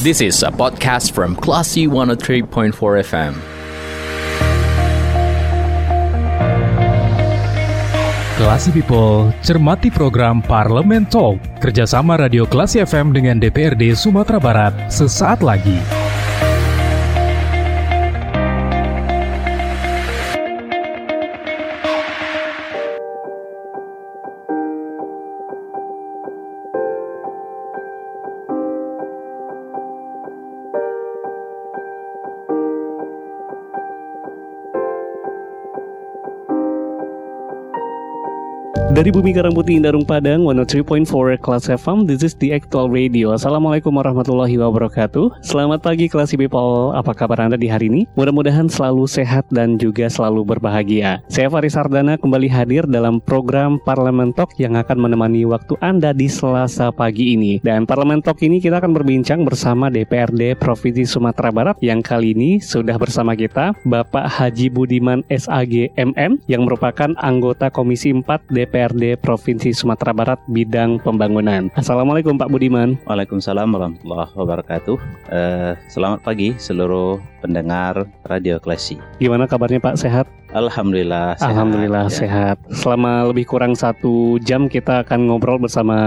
This is a podcast from Classy 103.4 FM. Klasi People, cermati program Parlemen Talk kerjasama Radio Klasi FM dengan DPRD Sumatera Barat sesaat lagi. Dari Bumi Karang Putih Indarung Padang 103.4 Kelas FM This is the actual radio. Assalamualaikum warahmatullahi wabarakatuh. Selamat pagi kelas people. Apa kabar anda di hari ini? Mudah-mudahan selalu sehat dan juga selalu berbahagia. Saya Faris Sardana kembali hadir dalam program Parlemen Talk Yang akan menemani waktu anda di selasa pagi ini. Dan Parlemen Talk ini kita akan berbincang bersama DPRD Provinsi Sumatera Barat Yang kali ini sudah bersama kita Bapak Haji Budiman SAG MM Yang merupakan anggota Komisi 4 DPRD DPRD Provinsi Sumatera Barat bidang pembangunan. Assalamualaikum Pak Budiman. Waalaikumsalam warahmatullahi wabarakatuh. Uh, selamat pagi seluruh pendengar Radio Klasi. Gimana kabarnya Pak? Sehat? Alhamdulillah sehat. Alhamdulillah ya. sehat. Selama lebih kurang satu jam kita akan ngobrol bersama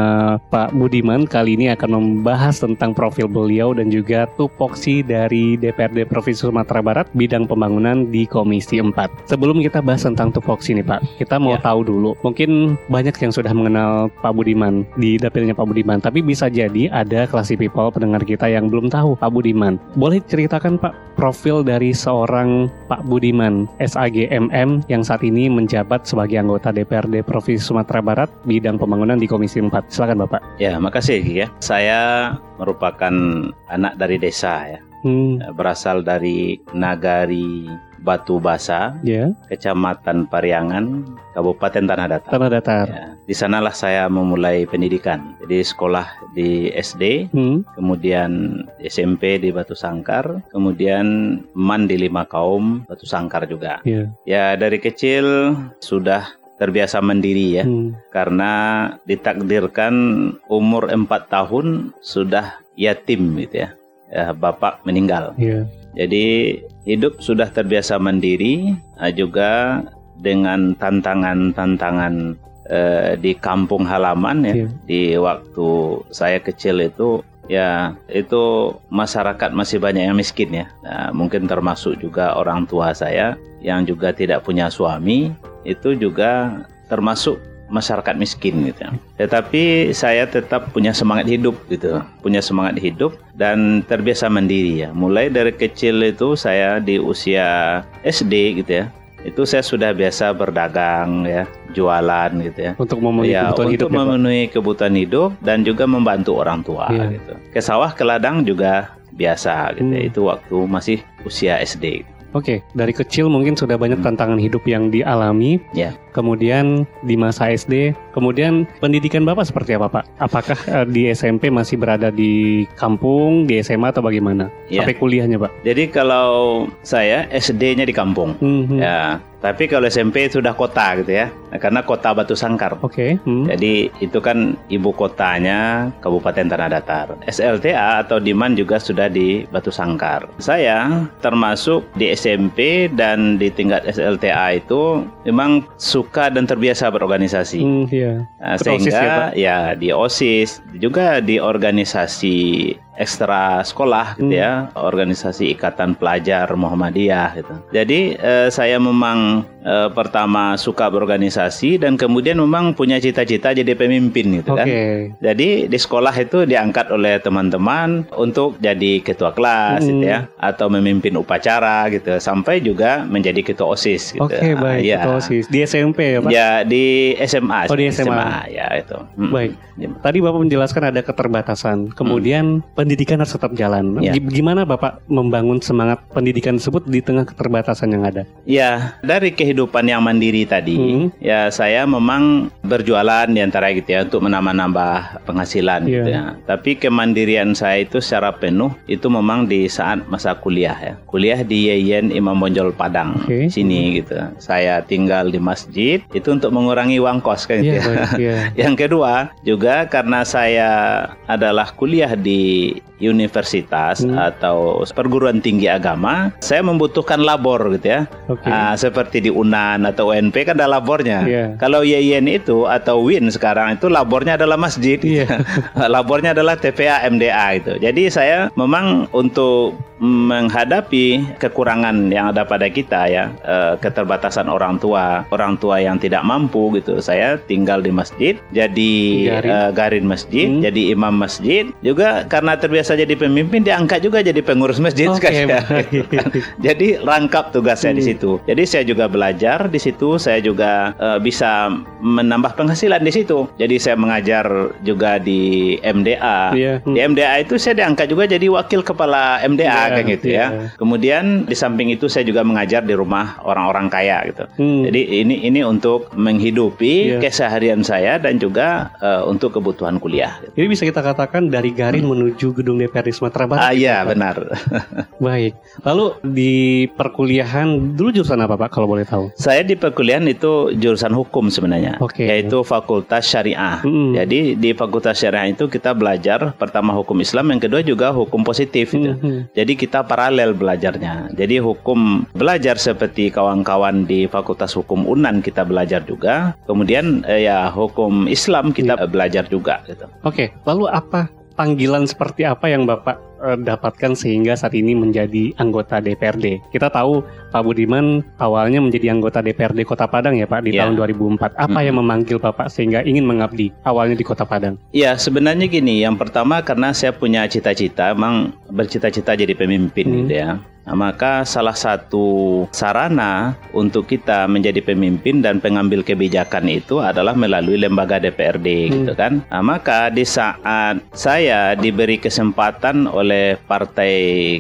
Pak Budiman. Kali ini akan membahas tentang profil beliau dan juga tupoksi dari DPRD Provinsi Sumatera Barat bidang pembangunan di Komisi 4. Sebelum kita bahas tentang tupoksi nih Pak, kita mau ya. tahu dulu. Mungkin banyak yang sudah mengenal Pak Budiman di dapilnya Pak Budiman, tapi bisa jadi ada klasi people pendengar kita yang belum tahu Pak Budiman. Boleh ceritakan Pak profil dari seorang Pak Budiman SAGMM yang saat ini menjabat sebagai anggota DPRD Provinsi Sumatera Barat bidang pembangunan di Komisi 4. Silakan Bapak. Ya, makasih ya. Saya merupakan anak dari desa ya. Hmm. Berasal dari Nagari Batu Basa, yeah. Kecamatan Pariangan, Kabupaten Tanah Datar. Tanah Datar. Ya, di sanalah saya memulai pendidikan. Jadi sekolah di SD, hmm. kemudian SMP di Batu Sangkar, kemudian MAN di Lima Kaum, Batu Sangkar juga. Yeah. Ya dari kecil sudah terbiasa mandiri ya, hmm. karena ditakdirkan umur empat tahun sudah yatim gitu ya, ya bapak meninggal. Yeah. Jadi hidup sudah terbiasa mandiri, ah, juga dengan tantangan-tantangan eh, di kampung halaman ya. Yeah. Di waktu saya kecil itu ya itu masyarakat masih banyak yang miskin ya. Nah, mungkin termasuk juga orang tua saya yang juga tidak punya suami itu juga termasuk masyarakat miskin gitu. Tetapi saya tetap punya semangat hidup gitu, punya semangat hidup dan terbiasa mandiri ya. Mulai dari kecil itu saya di usia SD gitu ya. Itu saya sudah biasa berdagang ya, jualan gitu ya. Untuk memenuhi ya, kebutuhan untuk hidup. Untuk memenuhi ya, kebutuhan hidup dan juga membantu orang tua yeah. gitu. Ke sawah ke ladang juga biasa gitu ya. hmm. ya. Itu waktu masih usia SD. Oke, okay, dari kecil mungkin sudah banyak hmm. tantangan hidup yang dialami. Ya. Kemudian di masa SD, kemudian pendidikan Bapak seperti apa, Pak? Apakah uh, di SMP masih berada di kampung, di SMA atau bagaimana? Ya. Sampai kuliahnya, Pak? Jadi kalau saya SD-nya di kampung. Hmm. Ya, tapi kalau SMP sudah kota gitu ya, nah, karena kota Batu Sangkar. Oke. Okay. Hmm. Jadi itu kan ibu kotanya Kabupaten Tanah Datar. SLTA atau Diman juga sudah di Batu Sangkar. Saya termasuk di SMP dan di tingkat SLTA itu memang suka dan terbiasa berorganisasi. Hmm, iya. Nah, sehingga ya, ya di OSIS juga di organisasi ekstra sekolah gitu hmm. ya, organisasi Ikatan Pelajar Muhammadiyah gitu. Jadi eh, saya memang eh, pertama suka berorganisasi dan kemudian memang punya cita-cita jadi pemimpin gitu okay. kan. Jadi di sekolah itu diangkat oleh teman-teman untuk jadi ketua kelas hmm. gitu ya atau memimpin upacara gitu sampai juga menjadi ketua OSIS gitu. Oke, okay, baik. Ya. Ketua OSIS di SMP ya, Pak? Ya, di SMA. Oh, di SMA. SMA ya itu. Hmm. Baik. Tadi Bapak menjelaskan ada keterbatasan. Kemudian hmm pendidikan harus tetap jalan. Ya. Gimana Bapak membangun semangat pendidikan tersebut di tengah keterbatasan yang ada? Ya, dari kehidupan yang mandiri tadi, hmm. ya saya memang berjualan di antara gitu ya untuk menambah-nambah penghasilan yeah. gitu ya. Tapi kemandirian saya itu secara penuh itu memang di saat masa kuliah ya. Kuliah di Yeyen Imam Bonjol Padang okay. sini gitu. Saya tinggal di masjid itu untuk mengurangi uang kos kan gitu yeah, ya. Yeah. yang kedua juga karena saya adalah kuliah di universitas hmm. atau perguruan tinggi agama, saya membutuhkan labor gitu ya. Okay. Uh, seperti di UNAN atau UNP kan ada labornya. Yeah. Kalau YIN itu atau WIN sekarang itu labornya adalah masjid. Yeah. labornya adalah TPA MDA itu. Jadi saya memang untuk menghadapi kekurangan yang ada pada kita ya uh, keterbatasan orang tua orang tua yang tidak mampu gitu saya tinggal di masjid jadi garin, uh, garin masjid hmm. jadi imam masjid juga karena terbiasa jadi pemimpin diangkat juga jadi pengurus masjid okay, jadi rangkap tugasnya hmm. di situ jadi saya juga belajar di situ saya juga uh, bisa menambah penghasilan di situ jadi saya mengajar juga di MDA yeah. hmm. di MDA itu saya diangkat juga jadi wakil kepala MDA yeah kayak gitu yeah. ya. Iya. Kemudian di samping itu saya juga mengajar di rumah orang-orang kaya gitu. Hmm. Jadi ini ini untuk menghidupi yeah. keseharian saya dan juga uh, untuk kebutuhan kuliah. Gitu. Jadi bisa kita katakan dari Garin hmm. menuju gedung DPRD Sumatera Barat. Ah iya benar. Baik. Lalu di perkuliahan dulu jurusan apa Pak kalau boleh tahu? Saya di perkuliahan itu jurusan hukum sebenarnya. Okay. Yaitu Fakultas Syariah. Hmm. Jadi di Fakultas Syariah itu kita belajar pertama hukum Islam, yang kedua juga hukum positif. Gitu. Hmm. Jadi kita paralel belajarnya. Jadi hukum belajar seperti kawan-kawan di Fakultas Hukum Unan kita belajar juga. Kemudian eh, ya hukum Islam kita ya. belajar juga gitu. Oke, lalu apa panggilan seperti apa yang Bapak uh, dapatkan sehingga saat ini menjadi anggota DPRD? Kita tahu Pak Budiman awalnya menjadi anggota DPRD Kota Padang ya Pak di ya. tahun 2004. Apa hmm. yang memanggil Bapak sehingga ingin mengabdi awalnya di Kota Padang? Ya sebenarnya gini, yang pertama karena saya punya cita-cita, emang bercita-cita jadi pemimpin hmm. gitu ya. Nah, maka salah satu sarana untuk kita menjadi pemimpin dan pengambil kebijakan itu adalah melalui lembaga DPRD hmm. gitu kan. Nah, maka di saat saya diberi kesempatan oleh Partai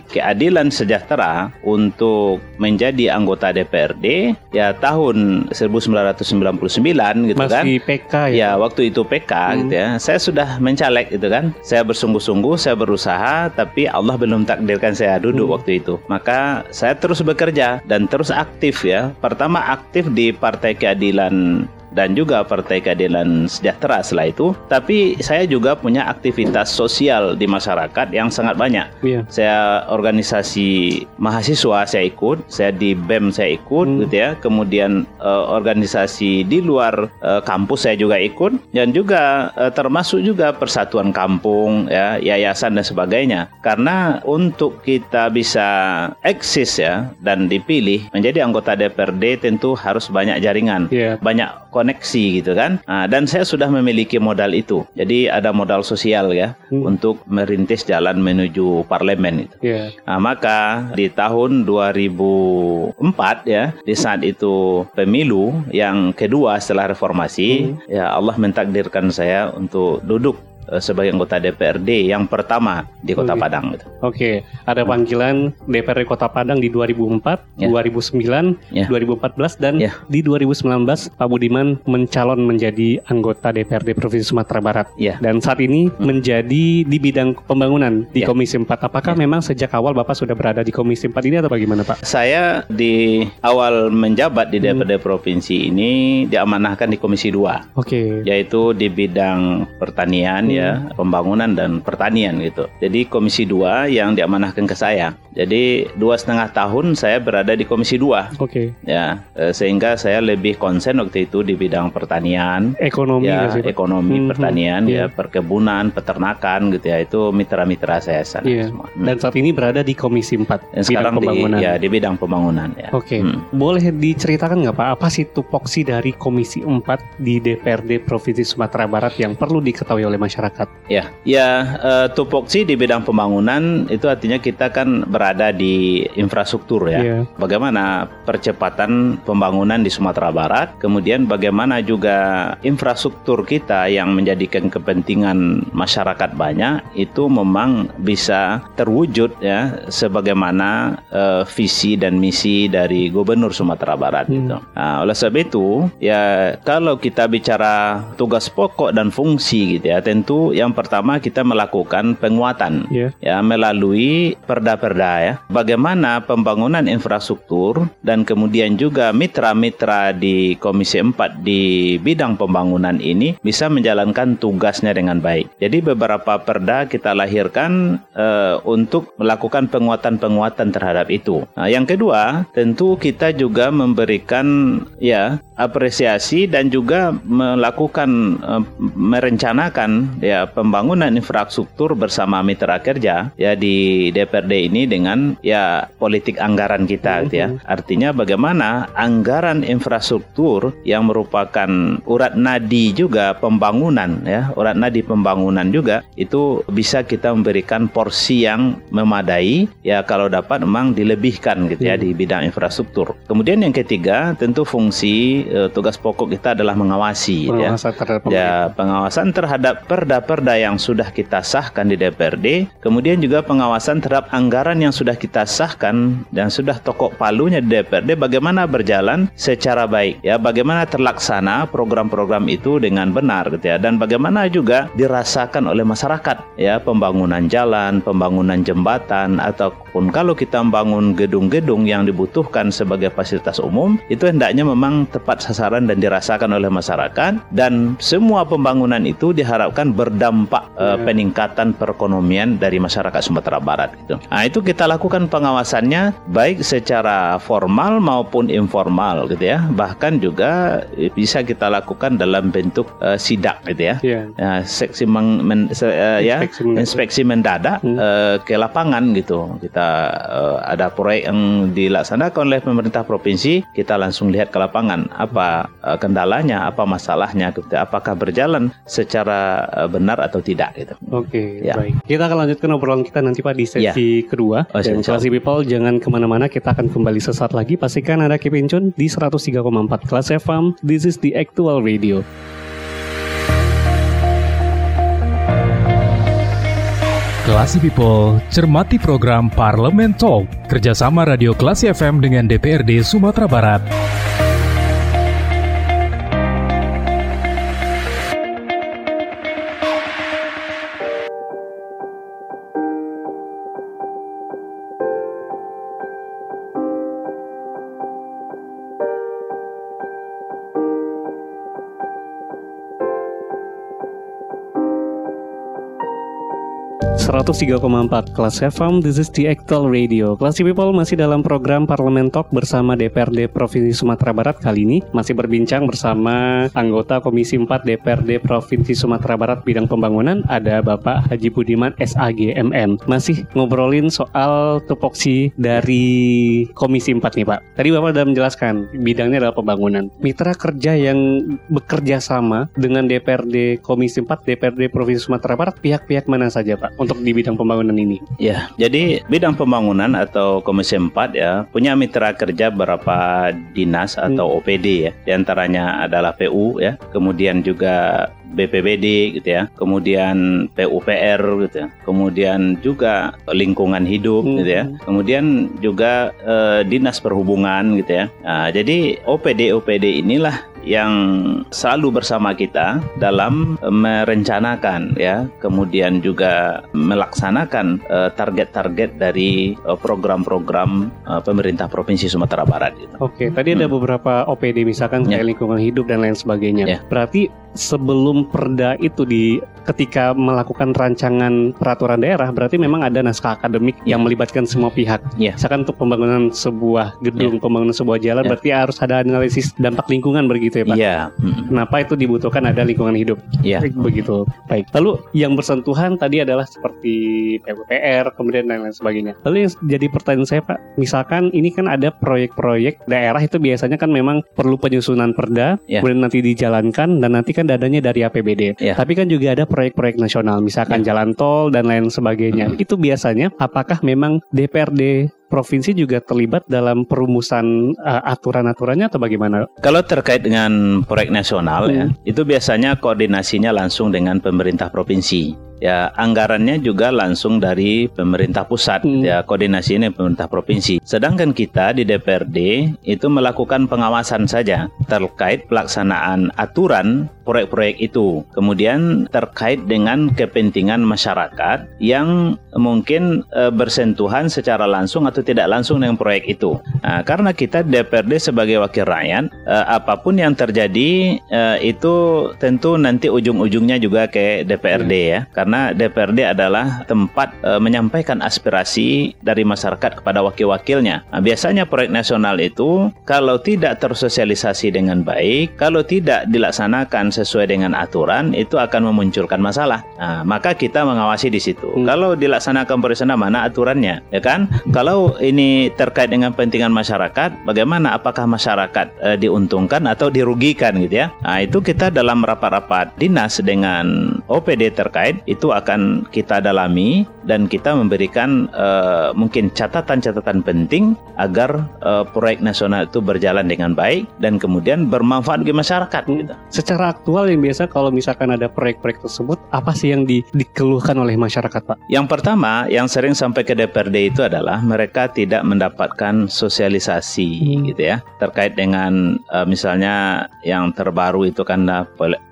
Keadilan Sejahtera untuk menjadi anggota DPRD ya tahun 1999 gitu Masih kan. Masih PK ya. Ya, waktu itu PK hmm. gitu ya. Saya sudah mencalek gitu kan. Saya bersungguh-sungguh, saya berusaha tapi Allah belum takdirkan saya duduk hmm. waktu itu maka saya terus bekerja dan terus aktif ya. Pertama aktif di Partai Keadilan dan juga Partai Keadilan Sejahtera setelah itu. Tapi saya juga punya aktivitas sosial di masyarakat yang sangat banyak. Yeah. Saya organisasi mahasiswa saya ikut, saya di BEM saya ikut hmm. gitu ya. Kemudian uh, organisasi di luar uh, kampus saya juga ikut dan juga uh, termasuk juga persatuan kampung ya, yayasan dan sebagainya. Karena untuk kita bisa eksis ya dan dipilih menjadi anggota DPRD tentu harus banyak jaringan, yeah. banyak koneksi gitu kan. Nah, dan saya sudah memiliki modal itu. Jadi ada modal sosial ya hmm. untuk merintis jalan menuju parlemen itu. Yeah. Nah, maka di tahun 2004 ya, di saat itu pemilu yang kedua setelah reformasi, hmm. ya Allah mentakdirkan saya untuk duduk sebagai anggota DPRD yang pertama di Kota Padang gitu. Oke, ada panggilan DPRD Kota Padang di 2004, ya. 2009, ya. 2014 dan ya. di 2019 Pak Budiman mencalon menjadi anggota DPRD Provinsi Sumatera Barat. Ya. Dan saat ini hmm. menjadi di bidang pembangunan di ya. Komisi 4. Apakah ya. memang sejak awal Bapak sudah berada di Komisi 4 ini atau bagaimana Pak? Saya di awal menjabat di DPRD hmm. Provinsi ini diamanahkan di Komisi 2. Oke. Yaitu di bidang pertanian ya pembangunan dan pertanian gitu. Jadi komisi 2 yang diamanahkan ke saya. Jadi dua setengah tahun saya berada di komisi 2. Oke. Okay. Ya eh, sehingga saya lebih konsen waktu itu di bidang pertanian, ekonomi, ya, ekonomi hmm, pertanian, hmm, ya yeah. perkebunan, peternakan gitu ya itu mitra-mitra saya sana yeah. semua. Hmm. Dan saat ini berada di komisi 4 dan sekarang pembangunan. Di, ya di bidang pembangunan ya. Oke. Okay. Hmm. Boleh diceritakan nggak Pak apa sih tupoksi dari komisi 4 di DPRD Provinsi Sumatera Barat yang perlu diketahui oleh masyarakat? Masyarakat. Ya, ya uh, tupoksi di bidang pembangunan itu artinya kita kan berada di infrastruktur ya. Yeah. Bagaimana percepatan pembangunan di Sumatera Barat, kemudian bagaimana juga infrastruktur kita yang menjadikan kepentingan masyarakat banyak itu memang bisa terwujud ya sebagaimana uh, visi dan misi dari Gubernur Sumatera Barat hmm. gitu. Nah, oleh sebab itu ya kalau kita bicara tugas pokok dan fungsi gitu ya tentu tentu yang pertama kita melakukan penguatan yeah. ya melalui perda-perda ya. Bagaimana pembangunan infrastruktur dan kemudian juga mitra-mitra di Komisi 4 di bidang pembangunan ini bisa menjalankan tugasnya dengan baik. Jadi beberapa perda kita lahirkan uh, untuk melakukan penguatan-penguatan terhadap itu. Nah, yang kedua, tentu kita juga memberikan ya apresiasi dan juga melakukan uh, merencanakan ya pembangunan infrastruktur bersama mitra kerja ya di DPRD ini dengan ya politik anggaran kita gitu ya. Mm-hmm. Artinya bagaimana anggaran infrastruktur yang merupakan urat nadi juga pembangunan ya, urat nadi pembangunan juga itu bisa kita memberikan porsi yang memadai ya kalau dapat memang dilebihkan gitu ya mm. di bidang infrastruktur. Kemudian yang ketiga tentu fungsi uh, tugas pokok kita adalah mengawasi ya. pengawasan ya. terhadap ya pengawasan terhadap perda-perda yang sudah kita sahkan di DPRD, kemudian juga pengawasan terhadap anggaran yang sudah kita sahkan dan sudah tokok palunya di DPRD bagaimana berjalan secara baik ya, bagaimana terlaksana program-program itu dengan benar gitu ya? Dan bagaimana juga dirasakan oleh masyarakat ya? Pembangunan jalan, pembangunan jembatan ataupun kalau kita membangun gedung-gedung yang dibutuhkan sebagai fasilitas umum itu hendaknya memang tepat sasaran dan dirasakan oleh masyarakat dan semua pembangunan itu diharapkan berdampak uh, peningkatan perekonomian dari masyarakat Sumatera Barat gitu. Nah, itu kita lakukan pengawasannya baik secara formal maupun informal gitu ya. Bahkan juga bisa kita lakukan dalam bentuk uh, sidak gitu ya. Yeah. Uh, seksi meng, men, se, uh, ya inspeksi mendadak hmm. uh, ke lapangan gitu. Kita uh, ada proyek yang dilaksanakan oleh pemerintah provinsi, kita langsung lihat ke lapangan apa uh, kendalanya, apa masalahnya, gitu. apakah berjalan secara uh, benar atau tidak gitu. Oke, okay, ya. baik. Kita akan lanjutkan obrolan kita nanti Pak di sesi ya. kedua. Oh, Dan Classy People jangan ke mana-mana, kita akan kembali sesaat lagi. Pastikan ada Keep In Tune di 103,4 Kelas FM. This is the actual radio. Klasi People, cermati program Parlemen Talk, kerjasama Radio Klasi FM dengan DPRD Sumatera Barat. 103,4 Kelas FM, this is the actual radio. Kelas People masih dalam program Parlemen Talk bersama DPRD Provinsi Sumatera Barat kali ini masih berbincang bersama anggota Komisi 4 DPRD Provinsi Sumatera Barat bidang pembangunan ada Bapak Haji Budiman SAG MN. Masih ngobrolin soal tupoksi dari Komisi 4 nih Pak. Tadi Bapak sudah menjelaskan bidangnya adalah pembangunan. Mitra kerja yang bekerja sama dengan DPRD Komisi 4 DPRD Provinsi Sumatera Barat pihak-pihak mana saja Pak untuk untuk di bidang pembangunan ini? Ya, jadi bidang pembangunan atau Komisi 4 ya punya mitra kerja beberapa dinas atau hmm. OPD ya. Di antaranya adalah PU ya, kemudian juga BPBD gitu ya, kemudian PUPR gitu ya, kemudian juga lingkungan hidup hmm. gitu ya, kemudian juga eh, dinas perhubungan gitu ya. Nah, jadi OPD OPD inilah yang selalu bersama kita dalam merencanakan ya, kemudian juga melaksanakan eh, target-target uh, dari uh, program-program uh, pemerintah provinsi Sumatera Barat. Gitu. Oke, tadi hmm. ada beberapa OPD misalkan ya. lingkungan hidup dan lain sebagainya. Ya. Berarti sebelum perda itu di ketika melakukan rancangan peraturan daerah berarti memang ada naskah akademik yeah. yang melibatkan semua pihak. Yeah. Misalkan untuk pembangunan sebuah gedung, yeah. pembangunan sebuah jalan yeah. berarti harus ada analisis dampak lingkungan begitu ya, Pak. Iya. Yeah. Kenapa itu dibutuhkan ada lingkungan hidup? Iya. Yeah. Begitu. Baik. Lalu yang bersentuhan tadi adalah seperti PUPR, kemudian dan lain sebagainya. Lalu yang jadi pertanyaan saya, Pak, misalkan ini kan ada proyek-proyek daerah itu biasanya kan memang perlu penyusunan perda, yeah. kemudian nanti dijalankan dan nanti kan dadanya dari APBD. Yeah. Tapi kan juga ada proyek-proyek nasional, misalkan yeah. jalan tol dan lain sebagainya. Mm -hmm. Itu biasanya apakah memang DPRD provinsi juga terlibat dalam perumusan uh, aturan-aturannya atau bagaimana? Kalau terkait dengan proyek nasional ya, hmm. ya, itu biasanya koordinasinya langsung dengan pemerintah provinsi ya anggarannya juga langsung dari pemerintah pusat hmm. ya koordinasi ini pemerintah provinsi. Sedangkan kita di DPRD itu melakukan pengawasan saja terkait pelaksanaan aturan proyek-proyek itu. Kemudian terkait dengan kepentingan masyarakat yang mungkin e, bersentuhan secara langsung atau tidak langsung dengan proyek itu. Nah, karena kita DPRD sebagai wakil rakyat, e, apa pun yang terjadi e, itu tentu nanti ujung-ujungnya juga ke DPRD ya. Karena karena DPRD adalah tempat e, menyampaikan aspirasi dari masyarakat kepada wakil-wakilnya. Nah, biasanya proyek nasional itu kalau tidak tersosialisasi dengan baik, kalau tidak dilaksanakan sesuai dengan aturan, itu akan memunculkan masalah. Nah, maka kita mengawasi di situ. Hmm. Kalau dilaksanakan proyek mana aturannya, ya kan? Kalau ini terkait dengan pentingan masyarakat, bagaimana? Apakah masyarakat e, diuntungkan atau dirugikan gitu ya? Nah, itu kita dalam rapat-rapat dinas dengan OPD terkait itu akan kita dalami dan kita memberikan uh, mungkin catatan-catatan penting agar uh, proyek nasional itu berjalan dengan baik dan kemudian bermanfaat bagi masyarakat. Gitu. Secara aktual yang biasa kalau misalkan ada proyek-proyek tersebut, apa sih yang di, dikeluhkan oleh masyarakat, Pak? Yang pertama, yang sering sampai ke DPRD itu adalah mereka tidak mendapatkan sosialisasi, hmm. gitu ya, terkait dengan uh, misalnya yang terbaru itu kan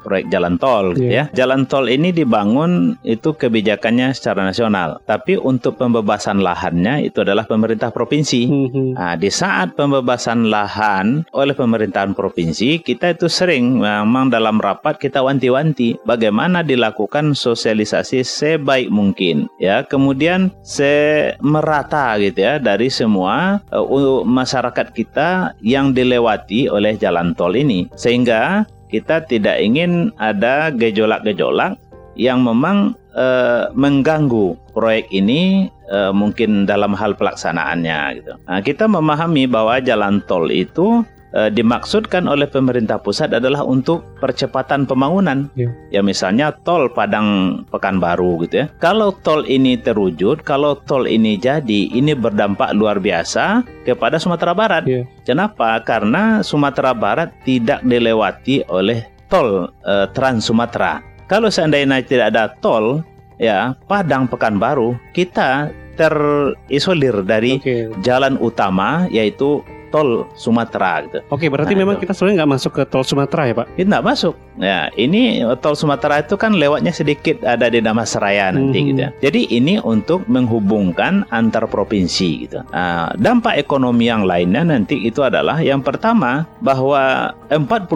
proyek jalan tol, yeah. gitu iya. ya. Jalan tol ini dibangun itu kebijakannya secara nasional. Tapi untuk pembebasan lahannya itu adalah pemerintah provinsi. Mm-hmm. Nah, di saat pembebasan lahan oleh pemerintahan provinsi, kita itu sering memang dalam rapat kita wanti-wanti bagaimana dilakukan sosialisasi sebaik mungkin. Ya, kemudian semerata gitu ya dari semua uh, masyarakat kita yang dilewati oleh jalan tol ini. Sehingga kita tidak ingin ada gejolak-gejolak yang memang uh, mengganggu proyek ini uh, mungkin dalam hal pelaksanaannya gitu. Nah, kita memahami bahwa jalan tol itu uh, dimaksudkan oleh pemerintah pusat adalah untuk percepatan pembangunan. Yeah. Ya misalnya tol Padang Pekanbaru gitu ya. Kalau tol ini terwujud, kalau tol ini jadi, ini berdampak luar biasa kepada Sumatera Barat. Yeah. Kenapa? Karena Sumatera Barat tidak dilewati oleh tol uh, Trans Sumatera. Kalau seandainya tidak ada tol, ya Padang Pekanbaru kita terisolir dari okay. jalan utama yaitu tol Sumatera gitu. Oke, berarti nah, memang itu. kita sebenarnya nggak masuk ke tol Sumatera ya Pak? Tidak masuk. Ya, ini tol Sumatera itu kan lewatnya sedikit ada di Seraya nanti hmm. gitu ya. Jadi ini untuk menghubungkan antar provinsi gitu. Nah, dampak ekonomi yang lainnya nanti itu adalah yang pertama bahwa 40%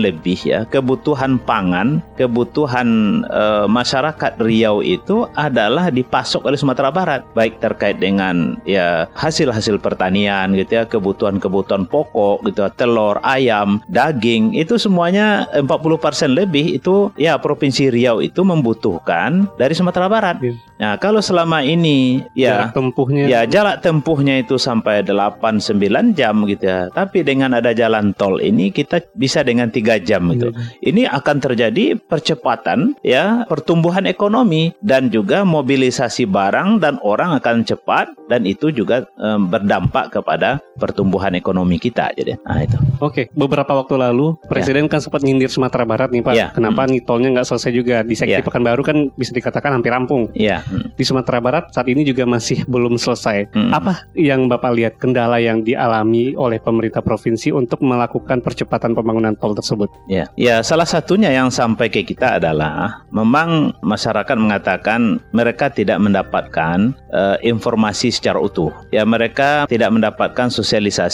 lebih ya kebutuhan pangan, kebutuhan e, masyarakat Riau itu adalah dipasok oleh Sumatera Barat, baik terkait dengan ya hasil-hasil pertanian gitu ya, kebutuhan kebutuhan-kebutuhan pokok gitu, telur, ayam, daging, itu semuanya 40% lebih itu ya Provinsi Riau itu membutuhkan dari Sumatera Barat. Yeah. Nah, kalau selama ini ya jarak tempuhnya ya jarak tempuhnya itu sampai 8 9 jam gitu ya. Tapi dengan ada jalan tol ini kita bisa dengan tiga jam gitu. Yeah. Ini akan terjadi percepatan ya pertumbuhan ekonomi dan juga mobilisasi barang dan orang akan cepat dan itu juga um, berdampak kepada pertumbuhan ekonomi kita jadi. Nah, itu. Oke, beberapa waktu lalu Presiden ya. kan sempat nyindir Sumatera Barat nih Pak. Ya. Kenapa hmm. nih tolnya nggak selesai juga di sektor ya. Pekanbaru kan bisa dikatakan hampir rampung. Iya di Sumatera Barat saat ini juga masih belum selesai. Hmm. Apa yang Bapak lihat kendala yang dialami oleh pemerintah provinsi untuk melakukan percepatan pembangunan tol tersebut? Ya, ya salah satunya yang sampai ke kita adalah memang masyarakat mengatakan mereka tidak mendapatkan uh, informasi secara utuh. Ya, mereka tidak mendapatkan sosialisasi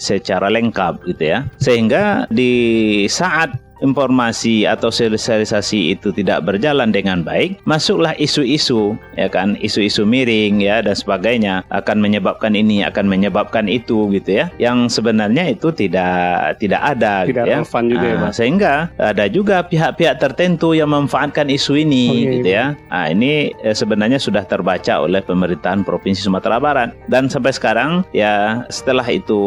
secara lengkap gitu ya. Sehingga di saat informasi atau sosialisasi itu tidak berjalan dengan baik, masuklah isu-isu ya kan, isu-isu miring ya dan sebagainya akan menyebabkan ini, akan menyebabkan itu gitu ya. Yang sebenarnya itu tidak tidak ada tidak gitu ya. Relevan juga ya, ah, Sehingga ada juga pihak-pihak tertentu yang memanfaatkan isu ini oh, iya, gitu iya. ya. Nah, ini eh, sebenarnya sudah terbaca oleh pemerintahan Provinsi Sumatera Barat dan sampai sekarang ya setelah itu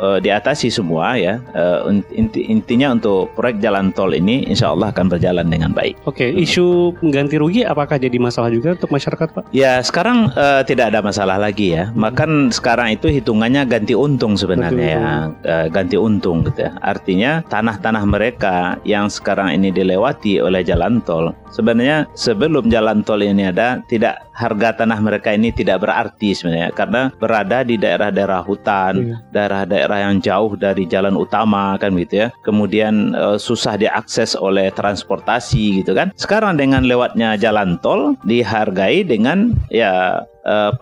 eh, diatasi semua ya eh, inti, intinya untuk proyek proyek jalan tol ini insya Allah akan berjalan dengan baik. Oke, okay, isu ganti rugi apakah jadi masalah juga untuk masyarakat Pak? Ya sekarang uh, tidak ada masalah lagi ya. Makan sekarang itu hitungannya ganti untung sebenarnya ya, uh, ganti untung gitu ya. Artinya tanah-tanah mereka yang sekarang ini dilewati oleh jalan tol sebenarnya sebelum jalan tol ini ada tidak harga tanah mereka ini tidak berarti sebenarnya karena berada di daerah-daerah hutan, iya. daerah-daerah yang jauh dari jalan utama kan gitu ya. Kemudian uh, susah diakses oleh transportasi gitu kan. Sekarang dengan lewatnya jalan tol dihargai dengan ya uh,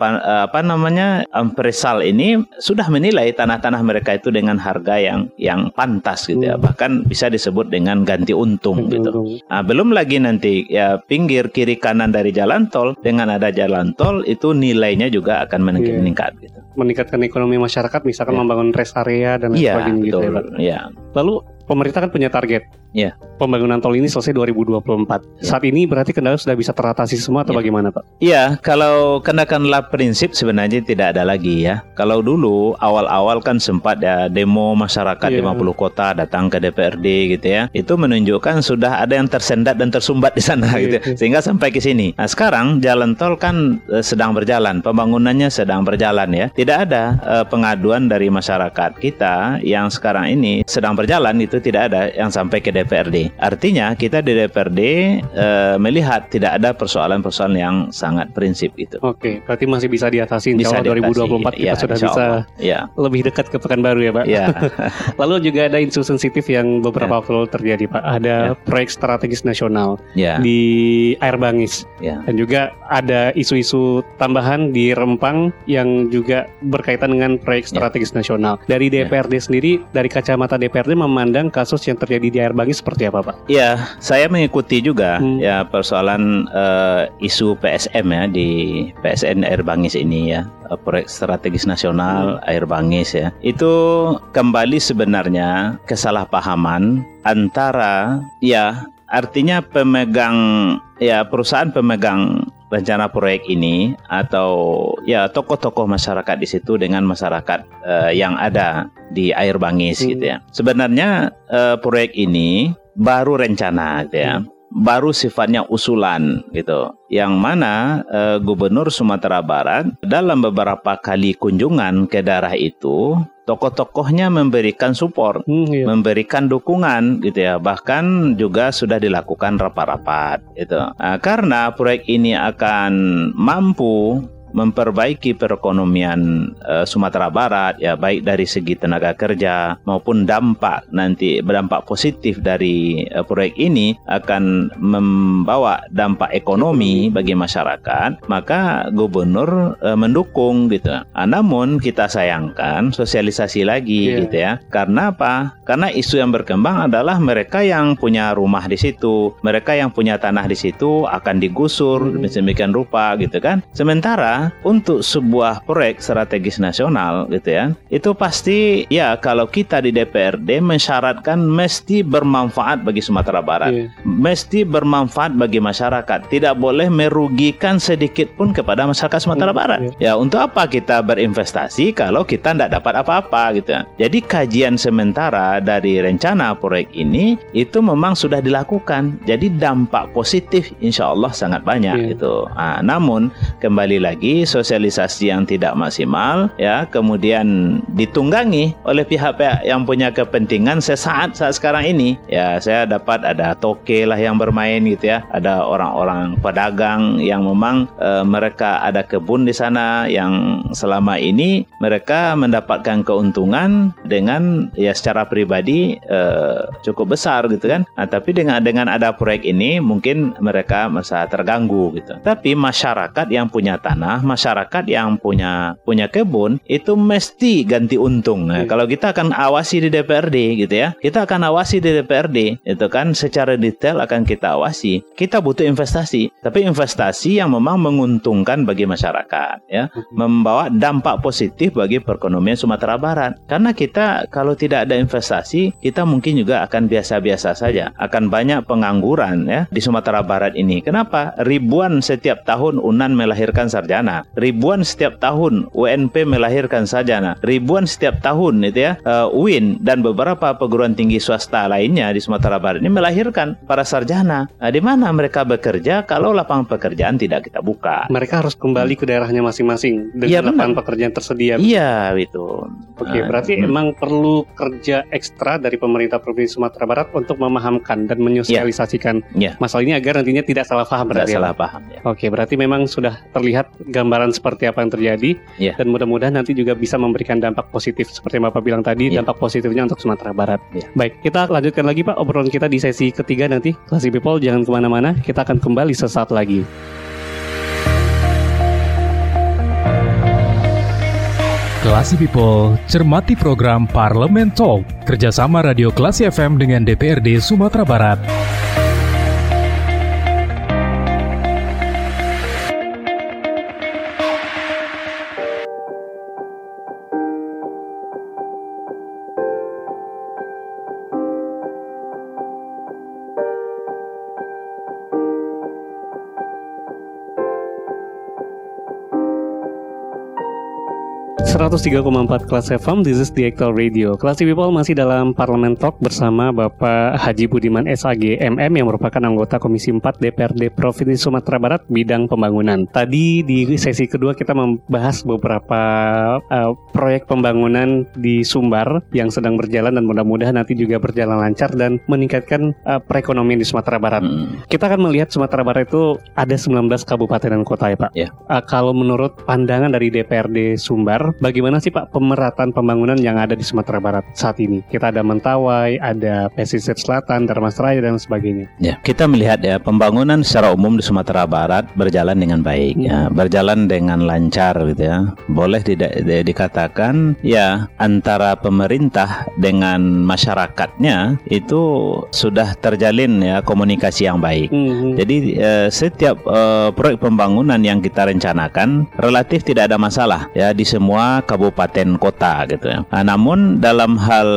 apa namanya Ampresal ini sudah menilai tanah-tanah mereka itu dengan harga yang yang pantas gitu ya hmm. bahkan bisa disebut dengan ganti untung gitu. Nah, belum lagi nanti ya pinggir kiri kanan dari jalan tol dengan ada jalan tol itu nilainya juga akan meningkat, yeah. meningkat gitu. Meningkatkan ekonomi masyarakat misalkan yeah. membangun rest area dan lain yeah, sebagainya gitu ya, Yeah. Lalu pemerintah kan punya target Ya. Pembangunan tol ini selesai 2024. Ya. Saat ini berarti kendala sudah bisa teratasi semua atau ya. bagaimana, Pak? Iya, kalau kenakanlah prinsip sebenarnya tidak ada lagi ya. Kalau dulu awal-awal kan sempat ya demo masyarakat ya. 50 kota datang ke DPRD gitu ya. Itu menunjukkan sudah ada yang tersendat dan tersumbat di sana ya. gitu. Sehingga sampai ke sini. Nah, sekarang jalan tol kan uh, sedang berjalan, pembangunannya sedang berjalan ya. Tidak ada uh, pengaduan dari masyarakat kita yang sekarang ini sedang berjalan itu tidak ada yang sampai ke DPRD. Artinya kita di DPRD uh, melihat tidak ada persoalan-persoalan yang sangat prinsip itu. Oke, berarti masih bisa diatasi insya Allah 2024 kita ya, sudah bisa ya. lebih dekat ke Pekanbaru ya Pak. Ya. lalu juga ada isu sensitif yang beberapa ya. waktu terjadi Pak. Ada ya. proyek strategis nasional ya. di Air Bangis. Ya. Dan juga ada isu-isu tambahan di Rempang yang juga berkaitan dengan proyek ya. strategis ya. nasional. Dari DPRD ya. sendiri, dari kacamata DPRD memandang kasus yang terjadi di Air Bangis seperti apa Pak? Ya, saya mengikuti juga hmm. ya persoalan uh, isu PSM ya di PSN Air Bangis ini ya uh, proyek strategis nasional hmm. Air Bangis ya. Itu kembali sebenarnya kesalahpahaman antara ya artinya pemegang ya perusahaan pemegang rencana proyek ini atau ya tokoh-tokoh masyarakat di situ dengan masyarakat uh, yang ada di Air Bangis hmm. gitu ya. Sebenarnya uh, proyek ini baru rencana gitu ya. Hmm. Baru sifatnya usulan gitu. Yang mana uh, Gubernur Sumatera Barat dalam beberapa kali kunjungan ke daerah itu tokoh-tokohnya memberikan support, hmm, iya. memberikan dukungan gitu ya. Bahkan juga sudah dilakukan rapat-rapat itu. Nah, karena proyek ini akan mampu memperbaiki perekonomian uh, Sumatera Barat ya baik dari segi tenaga kerja maupun dampak nanti berdampak positif dari uh, proyek ini akan membawa dampak ekonomi bagi masyarakat maka gubernur uh, mendukung gitu. Nah, namun kita sayangkan sosialisasi lagi yeah. gitu ya. Karena apa? Karena isu yang berkembang adalah mereka yang punya rumah di situ, mereka yang punya tanah di situ akan digusur hmm. demikian rupa gitu kan. Sementara untuk sebuah proyek strategis nasional gitu ya itu pasti ya kalau kita di DPRD mensyaratkan mesti bermanfaat bagi Sumatera Barat yeah. mesti bermanfaat bagi masyarakat tidak boleh merugikan sedikit pun kepada masyarakat Sumatera yeah. Barat yeah. ya untuk apa kita berinvestasi kalau kita tidak dapat apa-apa gitu ya jadi kajian sementara dari rencana proyek ini itu memang sudah dilakukan jadi dampak positif insya Allah sangat banyak yeah. gitu nah, namun kembali lagi sosialisasi yang tidak maksimal ya kemudian ditunggangi oleh pihak-pihak yang punya kepentingan sesaat saat sekarang ini. Ya saya dapat ada toke lah yang bermain gitu ya. Ada orang-orang pedagang yang memang e, mereka ada kebun di sana yang selama ini mereka mendapatkan keuntungan dengan ya secara pribadi e, cukup besar gitu kan. Nah, tapi dengan dengan ada proyek ini mungkin mereka merasa terganggu gitu. Tapi masyarakat yang punya tanah masyarakat yang punya punya kebun itu mesti ganti untung. Nah, hmm. kalau kita akan awasi di DPRD gitu ya, kita akan awasi di DPRD itu kan secara detail akan kita awasi. Kita butuh investasi, tapi investasi yang memang menguntungkan bagi masyarakat ya, hmm. membawa dampak positif bagi perekonomian Sumatera Barat. Karena kita kalau tidak ada investasi, kita mungkin juga akan biasa-biasa saja, akan banyak pengangguran ya di Sumatera Barat ini. Kenapa? Ribuan setiap tahun Unan melahirkan sarjana sarjana, ribuan setiap tahun UNP melahirkan sarjana, ribuan setiap tahun itu ya uh, UIN dan beberapa perguruan tinggi swasta lainnya di Sumatera Barat ini melahirkan para sarjana. Nah, di mana mereka bekerja kalau lapangan pekerjaan tidak kita buka? Mereka harus kembali ke daerahnya masing-masing dengan ya, lapangan pekerjaan tersedia. Iya, itu. Oke, nah, berarti hmm. emang perlu kerja ekstra dari pemerintah Provinsi Sumatera Barat untuk memahamkan dan menyosialisasikan ya. masalah ini agar nantinya tidak salah paham tidak salah paham. Ya. Oke, berarti memang sudah terlihat gambaran seperti apa yang terjadi ya. dan mudah-mudahan nanti juga bisa memberikan dampak positif seperti yang Bapak bilang tadi, ya. dampak positifnya untuk Sumatera Barat. Ya. Baik, kita lanjutkan lagi Pak obrolan kita di sesi ketiga nanti. Classy People jangan ke mana-mana, kita akan kembali sesaat lagi. Klasi People, cermati program Parlemen Talk, kerjasama Radio Klasi FM dengan DPRD Sumatera Barat. 103,4 Kelas FM, this is the Actual Radio. Kelas People masih dalam Parlemen Talk bersama Bapak Haji Budiman SAG MM yang merupakan anggota Komisi 4 DPRD Provinsi Sumatera Barat bidang pembangunan. Tadi di sesi kedua kita membahas beberapa uh, proyek pembangunan di Sumbar yang sedang berjalan dan mudah-mudahan nanti juga berjalan lancar dan meningkatkan uh, perekonomian di Sumatera Barat. Hmm. Kita akan melihat Sumatera Barat itu ada 19 kabupaten dan kota ya Pak. Yeah. Uh, kalau menurut pandangan dari DPRD Sumbar, bagaimana sih Pak pemerataan pembangunan yang ada di Sumatera Barat saat ini? Kita ada Mentawai, ada pesisir selatan, Darmasraya dan sebagainya. Ya, kita melihat ya pembangunan secara umum di Sumatera Barat berjalan dengan baik ya, hmm. berjalan dengan lancar gitu ya. Boleh tidak di, dikatakan ya antara pemerintah dengan masyarakatnya itu sudah terjalin ya komunikasi yang baik. Hmm. Jadi eh, setiap eh, proyek pembangunan yang kita rencanakan relatif tidak ada masalah ya di semua kabupaten kota gitu ya. Nah, namun dalam hal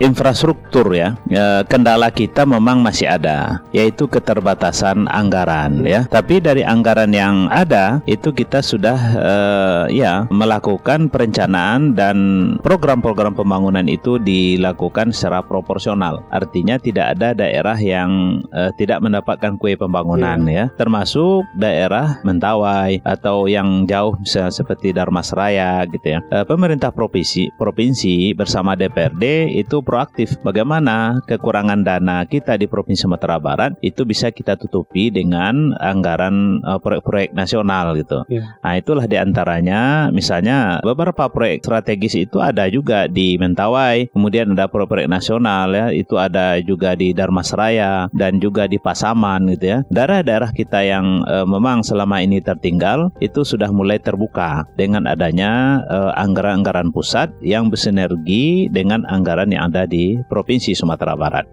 infrastruktur ya, ya, kendala kita memang masih ada, yaitu keterbatasan anggaran ya. Tapi dari anggaran yang ada itu kita sudah uh, ya melakukan perencanaan dan program-program pembangunan itu dilakukan secara proporsional. Artinya tidak ada daerah yang uh, tidak mendapatkan kue pembangunan yeah. ya, termasuk daerah Mentawai atau yang jauh misalnya seperti Darmasraya gitu ya pemerintah provinsi provinsi bersama DPRD itu proaktif bagaimana kekurangan dana kita di Provinsi Sumatera Barat itu bisa kita tutupi dengan anggaran proyek-proyek nasional gitu. Yeah. Nah, itulah di antaranya misalnya beberapa proyek strategis itu ada juga di Mentawai, kemudian ada proyek-proyek nasional ya, itu ada juga di Darmasraya dan juga di Pasaman gitu ya. Daerah-daerah kita yang uh, memang selama ini tertinggal itu sudah mulai terbuka dengan adanya uh, anggaran-anggaran pusat yang bersinergi dengan anggaran yang ada di Provinsi Sumatera Barat.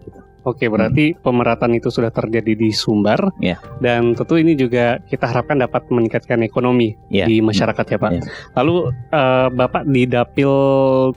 Oke, berarti hmm. pemerataan itu sudah terjadi di Sumbar, yeah. dan tentu ini juga kita harapkan dapat meningkatkan ekonomi yeah. di masyarakat ya Pak. Yeah. Lalu uh, Bapak di Dapil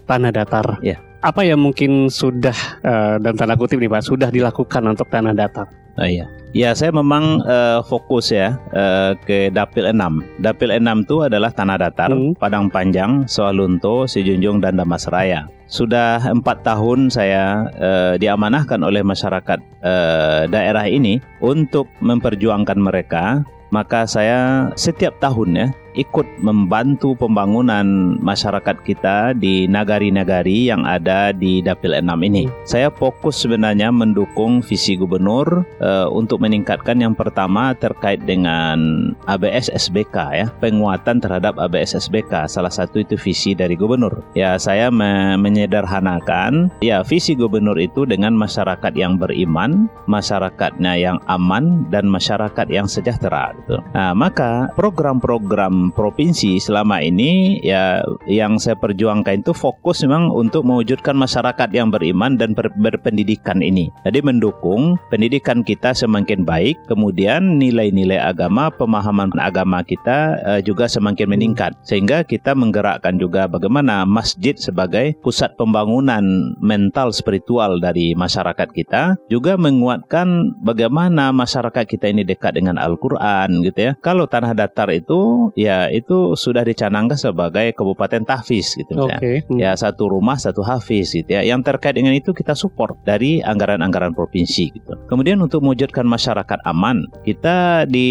Tanah Datar, yeah. apa yang mungkin sudah uh, dan tanda kutip nih Pak sudah dilakukan untuk Tanah Datar? Oh iya. Ya, saya memang uh, fokus ya uh, ke Dapil 6. Dapil 6 itu adalah Tanah Datar, hmm. Padang Panjang, Soalunto, Sijunjung dan Damasraya. Sudah empat tahun saya uh, diamanahkan oleh masyarakat uh, daerah ini untuk memperjuangkan mereka. Maka saya setiap tahun ya ikut membantu pembangunan masyarakat kita di nagari-nagari yang ada di Dapil 6 ini. Saya fokus sebenarnya mendukung visi gubernur uh, untuk meningkatkan yang pertama terkait dengan ABS SBK ya, penguatan terhadap ABS SBK. Salah satu itu visi dari gubernur. Ya, saya me menyederhanakan ya visi gubernur itu dengan masyarakat yang beriman, masyarakatnya yang aman dan masyarakat yang sejahtera gitu. Nah, maka program-program provinsi selama ini ya yang saya perjuangkan itu fokus memang untuk mewujudkan masyarakat yang beriman dan ber berpendidikan ini. Jadi mendukung pendidikan kita semakin baik, kemudian nilai-nilai agama, pemahaman agama kita uh, juga semakin meningkat sehingga kita menggerakkan juga bagaimana masjid sebagai pusat pembangunan mental spiritual dari masyarakat kita, juga menguatkan bagaimana masyarakat kita ini dekat dengan Al-Qur'an gitu ya. Kalau tanah datar itu ya ya itu sudah dicanangkan sebagai kabupaten tahfiz gitu misalnya. Okay. Hmm. Ya satu rumah satu hafiz gitu ya. Yang terkait dengan itu kita support dari anggaran-anggaran provinsi gitu. Kemudian untuk mewujudkan masyarakat aman, kita di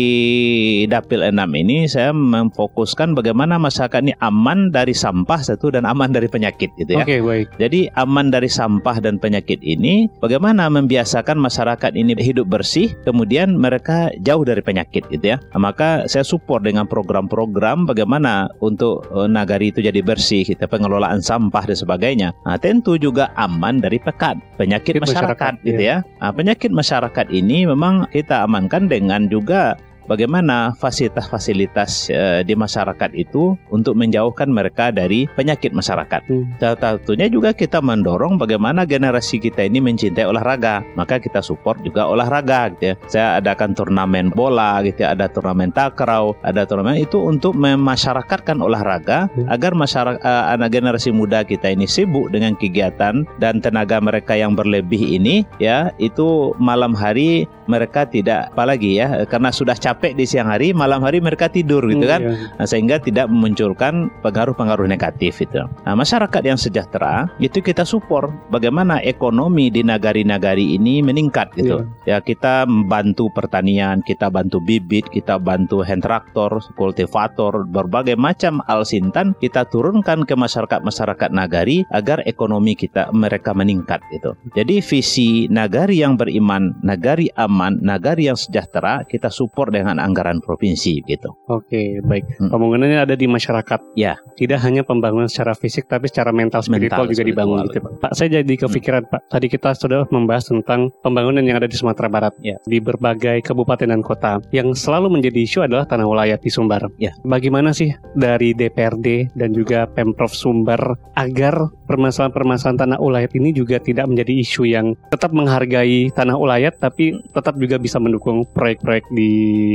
Dapil 6 ini saya memfokuskan bagaimana masyarakat ini aman dari sampah satu dan aman dari penyakit gitu ya. Oke, okay, baik. Jadi aman dari sampah dan penyakit ini bagaimana membiasakan masyarakat ini hidup bersih, kemudian mereka jauh dari penyakit gitu ya. Maka saya support dengan program-program bagaimana untuk uh, nagari itu jadi bersih, kita pengelolaan sampah dan sebagainya. Nah, tentu juga aman dari pekat, penyakit masyarakat, masyarakat gitu iya. ya. Nah, penyakit masyarakat ini memang kita amankan dengan juga bagaimana fasilitas-fasilitas uh, di masyarakat itu untuk menjauhkan mereka dari penyakit masyarakat. Hmm. Tentunya juga kita mendorong bagaimana generasi kita ini mencintai olahraga. Maka kita support juga olahraga gitu ya. Saya adakan turnamen bola gitu ya, ada turnamen takraw, ada turnamen itu untuk memasyarakatkan olahraga hmm. agar masyarakat uh, anak generasi muda kita ini sibuk dengan kegiatan dan tenaga mereka yang berlebih ini ya itu malam hari mereka tidak apalagi ya karena sudah capek di siang hari malam hari mereka tidur gitu kan iya. nah, sehingga tidak memunculkan pengaruh-pengaruh negatif itu nah masyarakat yang sejahtera itu kita support bagaimana ekonomi di nagari-nagari ini meningkat gitu iya. ya kita membantu pertanian kita bantu bibit kita bantu hand traktor kultivator berbagai macam alsintan kita turunkan ke masyarakat-masyarakat nagari agar ekonomi kita mereka meningkat gitu jadi visi nagari yang beriman nagari aman, nagari yang sejahtera, kita support dengan anggaran provinsi gitu. Oke, baik. Hmm. Pembangunannya ada di masyarakat. Ya. Tidak hanya pembangunan secara fisik, tapi secara mental, spiritual mental, juga spiritual. dibangun gitu, Pak. Pak, saya jadi kepikiran, hmm. Pak. Tadi kita sudah membahas tentang pembangunan yang ada di Sumatera Barat, ya. di berbagai kabupaten dan kota. Yang selalu menjadi isu adalah tanah wilayah di Sumbar. Ya. Bagaimana sih dari DPRD dan juga Pemprov Sumbar agar permasalahan-permasalahan tanah ulayat ini juga tidak menjadi isu yang tetap menghargai tanah ulayat, tapi tetap tetap juga bisa mendukung proyek-proyek di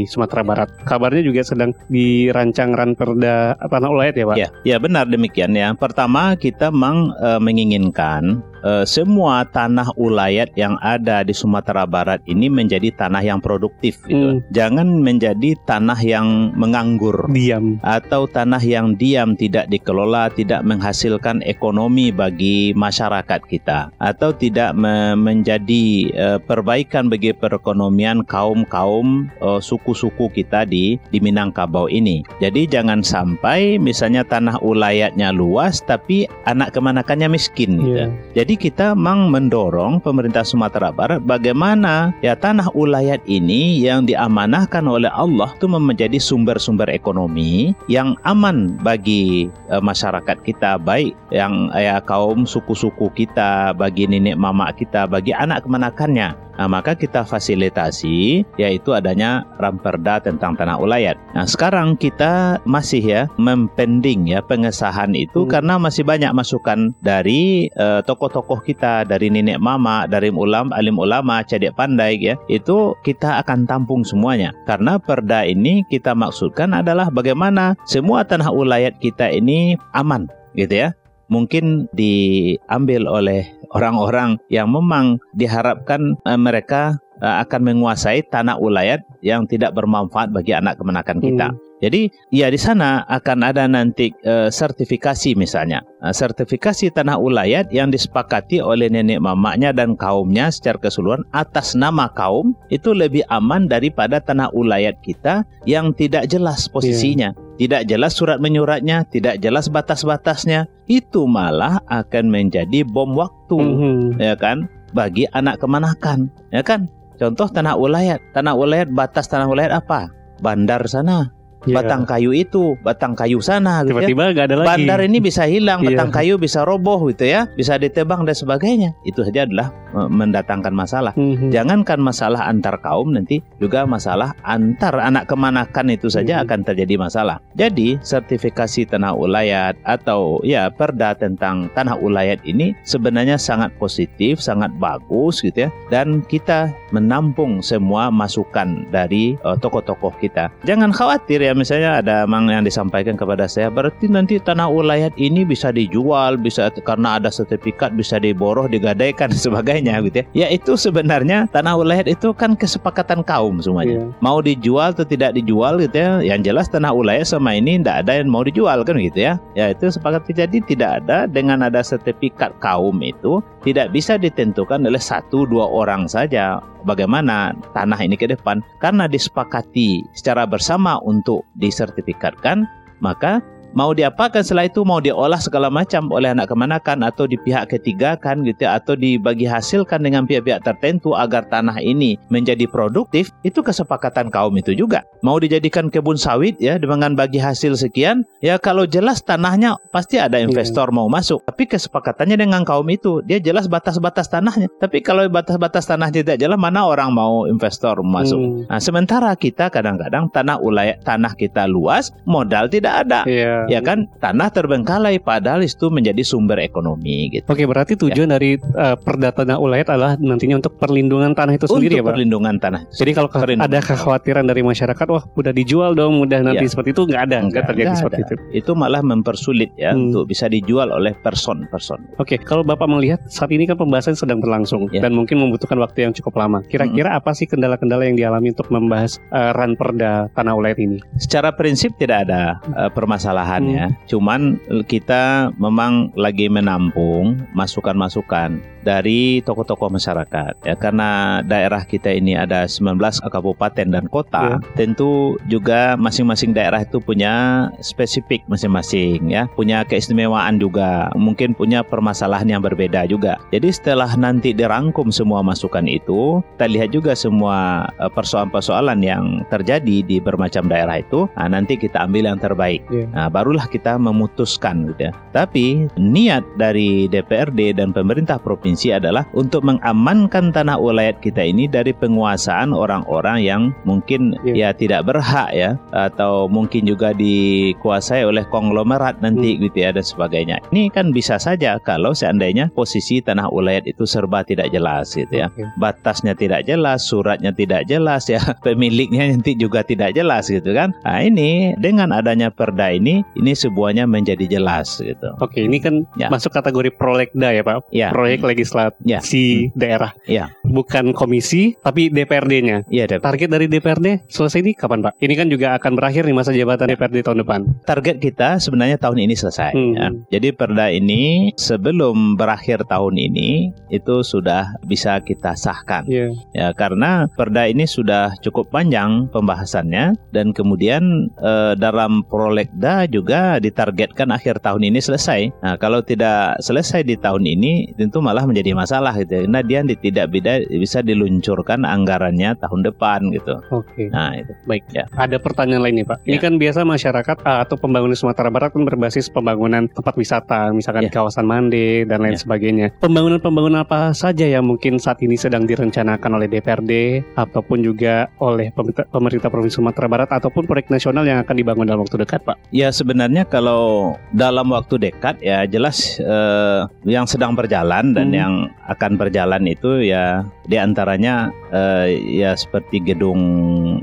Sumatera Barat. Kabarnya juga sedang dirancang ranperda tanah ulayat ya Pak? Ya, ya benar demikian ya. Pertama kita memang e, menginginkan uh, semua tanah ulayat yang ada di Sumatera Barat ini menjadi tanah yang produktif gitu. Hmm. Jangan menjadi tanah yang menganggur, diam atau tanah yang diam tidak dikelola, tidak menghasilkan ekonomi bagi masyarakat kita atau tidak me menjadi uh, perbaikan bagi perekonomian kaum-kaum uh, suku-suku kita di di Minangkabau ini. Jadi jangan sampai misalnya tanah ulayatnya luas tapi anak kemanakannya miskin gitu. Yeah. Jadi jadi kita memang mendorong pemerintah Sumatera Barat bagaimana ya tanah ulayat ini yang diamanahkan oleh Allah itu menjadi sumber-sumber ekonomi yang aman bagi uh, masyarakat kita baik yang ya kaum suku-suku kita, bagi nenek mama kita, bagi anak kemanakannya. Nah, maka kita fasilitasi yaitu adanya ramperda tentang tanah ulayat. Nah, sekarang kita masih ya mempending ya pengesahan itu hmm. karena masih banyak masukan dari uh, tokoh-tokoh kita, dari nenek mama, dari ulam, alim ulama, cedek pandai ya. Itu kita akan tampung semuanya. Karena perda ini kita maksudkan adalah bagaimana semua tanah ulayat kita ini aman gitu ya mungkin diambil oleh orang-orang yang memang diharapkan uh, mereka uh, akan menguasai tanah ulayat yang tidak bermanfaat bagi anak kemenakan kita. Hmm. Jadi ya di sana akan ada nanti uh, sertifikasi misalnya. Uh, sertifikasi tanah ulayat yang disepakati oleh nenek mamanya dan kaumnya secara keseluruhan atas nama kaum itu lebih aman daripada tanah ulayat kita yang tidak jelas posisinya. Yeah. Tidak jelas surat menyuratnya, tidak jelas batas-batasnya. Itu malah akan menjadi bom waktu, mm -hmm. ya kan? Bagi anak kemanakan, ya kan? Contoh tanah ulayat. Tanah ulayat batas tanah ulayat apa? Bandar sana yeah. batang kayu itu, batang kayu sana gitu Tiba-tiba ya. gak ada lagi. Bandar ini bisa hilang, yeah. batang kayu bisa roboh gitu ya, bisa ditebang dan sebagainya. Itu saja adalah mendatangkan masalah. Mm-hmm. Jangankan masalah antar kaum nanti juga masalah antar anak kemanakan itu saja mm-hmm. akan terjadi masalah. Jadi sertifikasi tanah ulayat atau ya perda tentang tanah ulayat ini sebenarnya sangat positif, sangat bagus gitu ya. Dan kita menampung semua masukan dari uh, tokoh-tokoh kita. Jangan khawatir ya kayak misalnya ada mang yang disampaikan kepada saya berarti nanti tanah ulayat ini bisa dijual bisa karena ada sertifikat bisa diboroh digadaikan sebagainya gitu ya. Ya itu sebenarnya tanah ulayat itu kan kesepakatan kaum semuanya. Yeah. mau dijual atau tidak dijual gitu ya yang jelas tanah ulayat sama ini tidak ada yang mau dijual kan gitu ya. Ya itu sepakat. Jadi tidak ada dengan ada sertifikat kaum itu tidak bisa ditentukan oleh satu dua orang saja bagaimana tanah ini ke depan. Karena disepakati secara bersama untuk disertifikatkan maka mau diapakan setelah itu? Mau diolah segala macam? Oleh anak kemanakan? Atau di pihak ketiga kan gitu ya, atau dibagi hasilkan dengan pihak-pihak tertentu agar tanah ini menjadi produktif? Itu kesepakatan kaum itu juga. Mau dijadikan kebun sawit ya dengan bagi hasil sekian? Ya kalau jelas tanahnya pasti ada iya. investor mau masuk. Tapi kesepakatannya dengan kaum itu dia jelas batas-batas tanahnya. Tapi kalau batas-batas tanah tidak jelas mana orang mau investor masuk? Hmm. nah sementara kita kadang-kadang tanah ulay tanah kita luas modal tidak ada. Yeah ya kan tanah terbengkalai padahal itu menjadi sumber ekonomi gitu. Oke, berarti tujuan ya. dari uh, perda tanah ulayat adalah nantinya untuk perlindungan tanah itu sendiri untuk ya, Pak. perlindungan tanah. Jadi kalau ada kekhawatiran dari masyarakat, wah udah dijual dong, mudah nanti ya. seperti itu nggak ada, nggak terjadi seperti ada. itu. Itu malah mempersulit ya hmm. untuk bisa dijual oleh person-person. Oke, kalau Bapak melihat saat ini kan pembahasan sedang berlangsung ya. dan mungkin membutuhkan waktu yang cukup lama. Kira-kira hmm. apa sih kendala-kendala yang dialami untuk membahas uh, ran perda tanah ulayat ini? Secara prinsip tidak ada uh, permasalahan ya. Hmm. Cuman kita memang lagi menampung masukan-masukan dari tokoh-tokoh masyarakat ya karena daerah kita ini ada 19 kabupaten dan kota ya. tentu juga masing-masing daerah itu punya spesifik masing-masing ya punya keistimewaan juga mungkin punya permasalahan yang berbeda juga jadi setelah nanti dirangkum semua masukan itu kita lihat juga semua eh, persoalan-persoalan yang terjadi di bermacam daerah itu nah, nanti kita ambil yang terbaik ya. nah, barulah kita memutuskan gitu ya tapi niat dari DPRD dan pemerintah provinsi adalah untuk mengamankan tanah ulayat kita ini dari penguasaan orang-orang yang mungkin yeah. ya tidak berhak ya atau mungkin juga dikuasai oleh konglomerat nanti hmm. gitu ya dan sebagainya. Ini kan bisa saja kalau seandainya posisi tanah ulayat itu serba tidak jelas gitu ya. Okay. Batasnya tidak jelas, suratnya tidak jelas ya, pemiliknya nanti juga tidak jelas gitu kan. Nah, ini dengan adanya perda ini ini sebuahnya menjadi jelas gitu. Oke, ini kan ya. masuk kategori prolegda ya, Pak. Ya. Proyek lagi legislasi ya. hmm. daerah. Ya. Bukan komisi tapi DPRD-nya. Iya, DPRD. Target dari DPRD selesai ini kapan, Pak? Ini kan juga akan berakhir nih masa jabatan ya. DPRD tahun depan. Target kita sebenarnya tahun ini selesai hmm. ya. Jadi perda ini sebelum berakhir tahun ini itu sudah bisa kita sahkan. Yeah. Ya, karena perda ini sudah cukup panjang pembahasannya dan kemudian eh, dalam prolegda juga ditargetkan akhir tahun ini selesai. Nah, kalau tidak selesai di tahun ini tentu malah menjadi masalah gitu. Nah dia tidak bisa diluncurkan anggarannya tahun depan gitu. Oke. Nah itu. Baik. Ya. Ada pertanyaan lain nih Pak. Ini ya. kan biasa masyarakat uh, atau pembangunan Sumatera Barat kan berbasis pembangunan tempat wisata, misalkan ya. kawasan Mande dan lain ya. sebagainya. Pembangunan-pembangunan apa saja yang mungkin saat ini sedang direncanakan oleh DPRD ataupun juga oleh pemerintah, pemerintah Provinsi Sumatera Barat ataupun proyek nasional yang akan dibangun dalam waktu dekat Pak? Ya sebenarnya kalau dalam waktu dekat ya jelas uh, yang sedang berjalan dan hmm. yang akan berjalan itu ya di antaranya uh, ya seperti gedung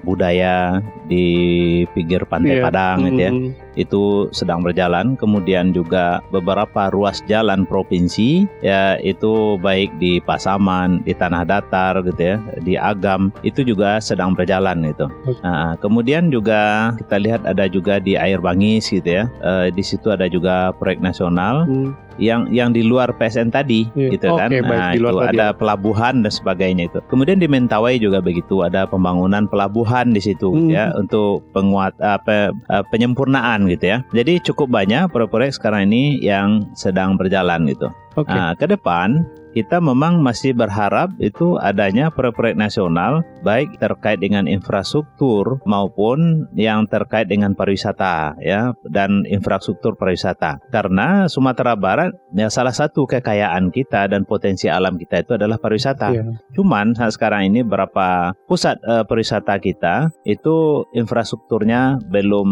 budaya di pinggir pantai yeah. Padang mm. gitu ya hmm. itu sedang berjalan kemudian juga beberapa ruas jalan provinsi ya itu baik di Pasaman di Tanah Datar gitu ya di Agam itu juga sedang berjalan itu nah, kemudian juga kita lihat ada juga di Air Bangis gitu ya uh, di situ ada juga proyek nasional mm yang yang di luar PSN tadi yeah. gitu kan. Okay, nah, itu tadi. ada pelabuhan dan sebagainya itu. Kemudian di Mentawai juga begitu ada pembangunan pelabuhan di situ hmm. ya untuk penguat apa penyempurnaan gitu ya. Jadi cukup banyak proyek-proyek sekarang ini yang sedang berjalan gitu. Okay. Nah, ke depan kita memang masih berharap itu adanya proyek-proyek nasional baik terkait dengan infrastruktur maupun yang terkait dengan pariwisata ya dan infrastruktur pariwisata karena Sumatera Barat ya salah satu kekayaan kita dan potensi alam kita itu adalah pariwisata. Yeah. Cuman saat sekarang ini berapa pusat uh, pariwisata kita itu infrastrukturnya belum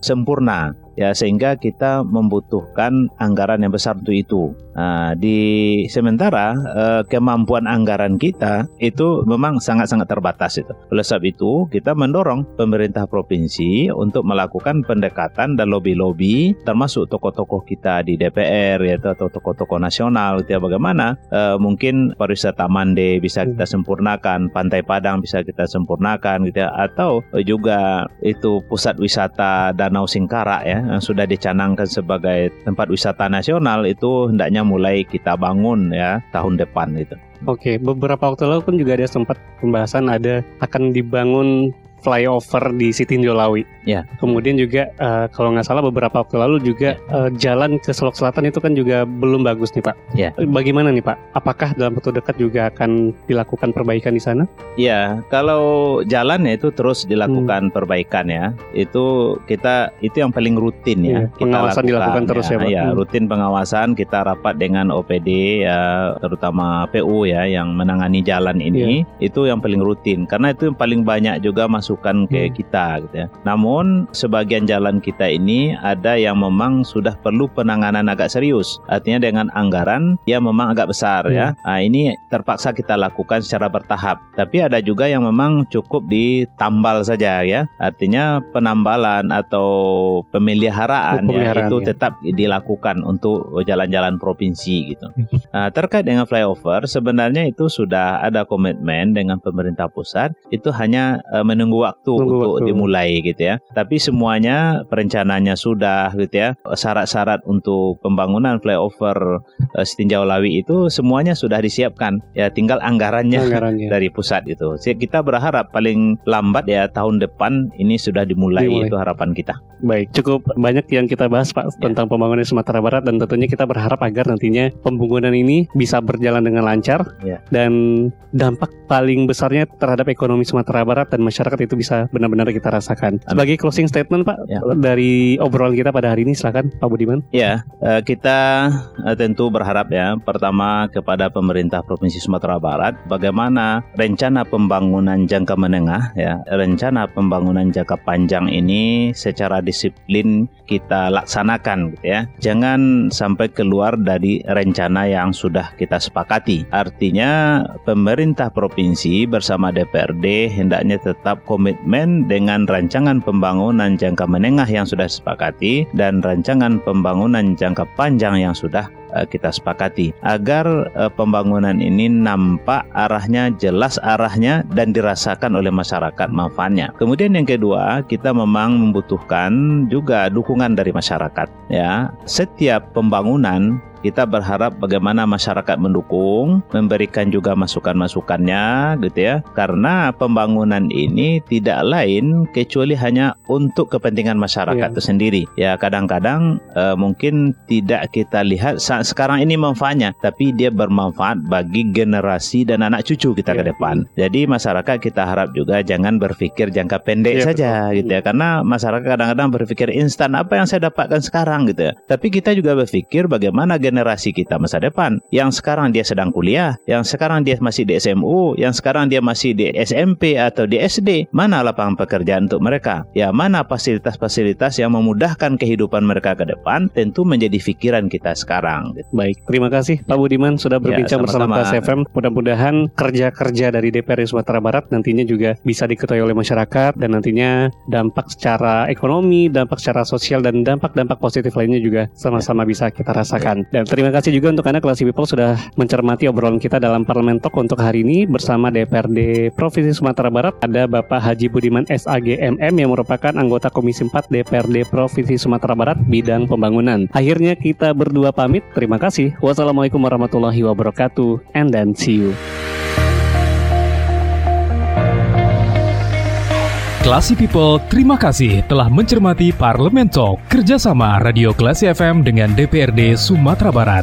sempurna ya sehingga kita membutuhkan anggaran yang besar untuk itu. Nah, di sementara eh, kemampuan anggaran kita itu memang sangat-sangat terbatas itu. Oleh sebab itu, kita mendorong pemerintah provinsi untuk melakukan pendekatan dan lobby-lobby termasuk tokoh-tokoh kita di DPR ya atau tokoh-tokoh nasional gitu ya bagaimana eh, mungkin pariwisata Mande bisa kita sempurnakan, Pantai Padang bisa kita sempurnakan gitu ya atau juga itu pusat wisata Danau Singkara ya yang sudah dicanangkan sebagai tempat wisata nasional itu hendaknya mulai kita bangun ya tahun depan itu. Oke, beberapa waktu lalu pun juga ada sempat pembahasan ada akan dibangun flyover di Siti Lawi. Ya. Kemudian juga uh, kalau nggak salah beberapa waktu lalu juga ya. uh, jalan ke Selok Selatan itu kan juga belum bagus nih Pak. Ya. Bagaimana nih Pak? Apakah dalam waktu dekat juga akan dilakukan perbaikan di sana? Ya, kalau jalan ya itu terus dilakukan hmm. perbaikan ya. Itu kita itu yang paling rutin ya. ya pengawasan lakukan, dilakukan ya. terus ya Pak. Ya, hmm. rutin pengawasan kita rapat dengan OPD ya terutama PU ya yang menangani jalan ini. Ya. Itu yang paling rutin karena itu yang paling banyak juga masuk masukan ke hmm. kita gitu ya. Namun sebagian jalan kita ini ada yang memang sudah perlu penanganan agak serius. Artinya dengan anggaran yang memang agak besar hmm. ya. Nah, ini terpaksa kita lakukan secara bertahap. Tapi ada juga yang memang cukup ditambal saja ya. Artinya penambalan atau pemeliharaan, ya, itu ya. tetap dilakukan untuk jalan-jalan provinsi gitu. Nah, terkait dengan flyover sebenarnya itu sudah ada komitmen dengan pemerintah pusat itu hanya uh, menunggu menunggu waktu Tunggu untuk waktu. dimulai gitu ya. Tapi semuanya perencanaannya sudah gitu ya. Syarat-syarat untuk pembangunan flyover uh, Setinjau Lawi itu semuanya sudah disiapkan. Ya tinggal anggarannya, anggarannya. dari pusat itu. Kita berharap paling lambat ya tahun depan ini sudah dimulai, dimulai. itu harapan kita. Baik, cukup banyak yang kita bahas Pak ya. tentang pembangunan Sumatera Barat dan tentunya kita berharap agar nantinya pembangunan ini bisa berjalan dengan lancar ya. dan dampak paling besarnya terhadap ekonomi Sumatera Barat dan masyarakat itu bisa benar-benar kita rasakan. Sebagai closing statement Pak ya. dari obrolan kita pada hari ini silakan Pak Budiman. Ya, eh, kita eh, tentu berharap ya pertama kepada pemerintah Provinsi Sumatera Barat bagaimana rencana pembangunan jangka menengah ya, rencana pembangunan jangka panjang ini secara disiplin kita laksanakan gitu ya. Jangan sampai keluar dari rencana yang sudah kita sepakati. Artinya pemerintah provinsi bersama DPRD hendaknya tetap komitmen dengan rancangan pembangunan jangka menengah yang sudah sepakati dan rancangan pembangunan jangka panjang yang sudah uh, kita sepakati agar uh, pembangunan ini nampak arahnya jelas arahnya dan dirasakan oleh masyarakat manfaatnya. Kemudian yang kedua, kita memang membutuhkan juga dukungan dari masyarakat ya. Setiap pembangunan kita berharap bagaimana masyarakat mendukung, memberikan juga masukan-masukannya gitu ya. Karena pembangunan ini tidak lain kecuali hanya untuk kepentingan masyarakat ya. itu sendiri. Ya kadang-kadang uh, mungkin tidak kita lihat saat sekarang ini manfaatnya, tapi dia bermanfaat bagi generasi dan anak cucu kita ya. ke depan. Jadi masyarakat kita harap juga jangan berpikir jangka pendek ya, saja betul. gitu ya. Karena masyarakat kadang-kadang berpikir instan apa yang saya dapatkan sekarang gitu ya. Tapi kita juga berpikir bagaimana generasi generasi kita masa depan. Yang sekarang dia sedang kuliah, yang sekarang dia masih di SMU, yang sekarang dia masih di SMP atau di SD. Mana lapangan pekerjaan untuk mereka? Ya, mana fasilitas-fasilitas yang memudahkan kehidupan mereka ke depan? Tentu menjadi pikiran kita sekarang. Baik, terima kasih Pak Budiman sudah ya, berbincang ya, bersama Kelas FM. Mudah-mudahan kerja-kerja dari DPR Sumatera Barat nantinya juga bisa diketahui oleh masyarakat dan nantinya dampak secara ekonomi, dampak secara sosial dan dampak-dampak positif lainnya juga sama-sama bisa kita rasakan. Dan terima kasih juga untuk Anda Classy People sudah mencermati obrolan kita dalam Parlemen Talk untuk hari ini bersama DPRD Provinsi Sumatera Barat. Ada Bapak Haji Budiman SAGMM yang merupakan anggota Komisi 4 DPRD Provinsi Sumatera Barat bidang pembangunan. Akhirnya kita berdua pamit. Terima kasih. Wassalamualaikum warahmatullahi wabarakatuh. And then see you. Classy People, terima kasih telah mencermati Parlemen Talk kerjasama Radio Classy FM dengan DPRD Sumatera Barat.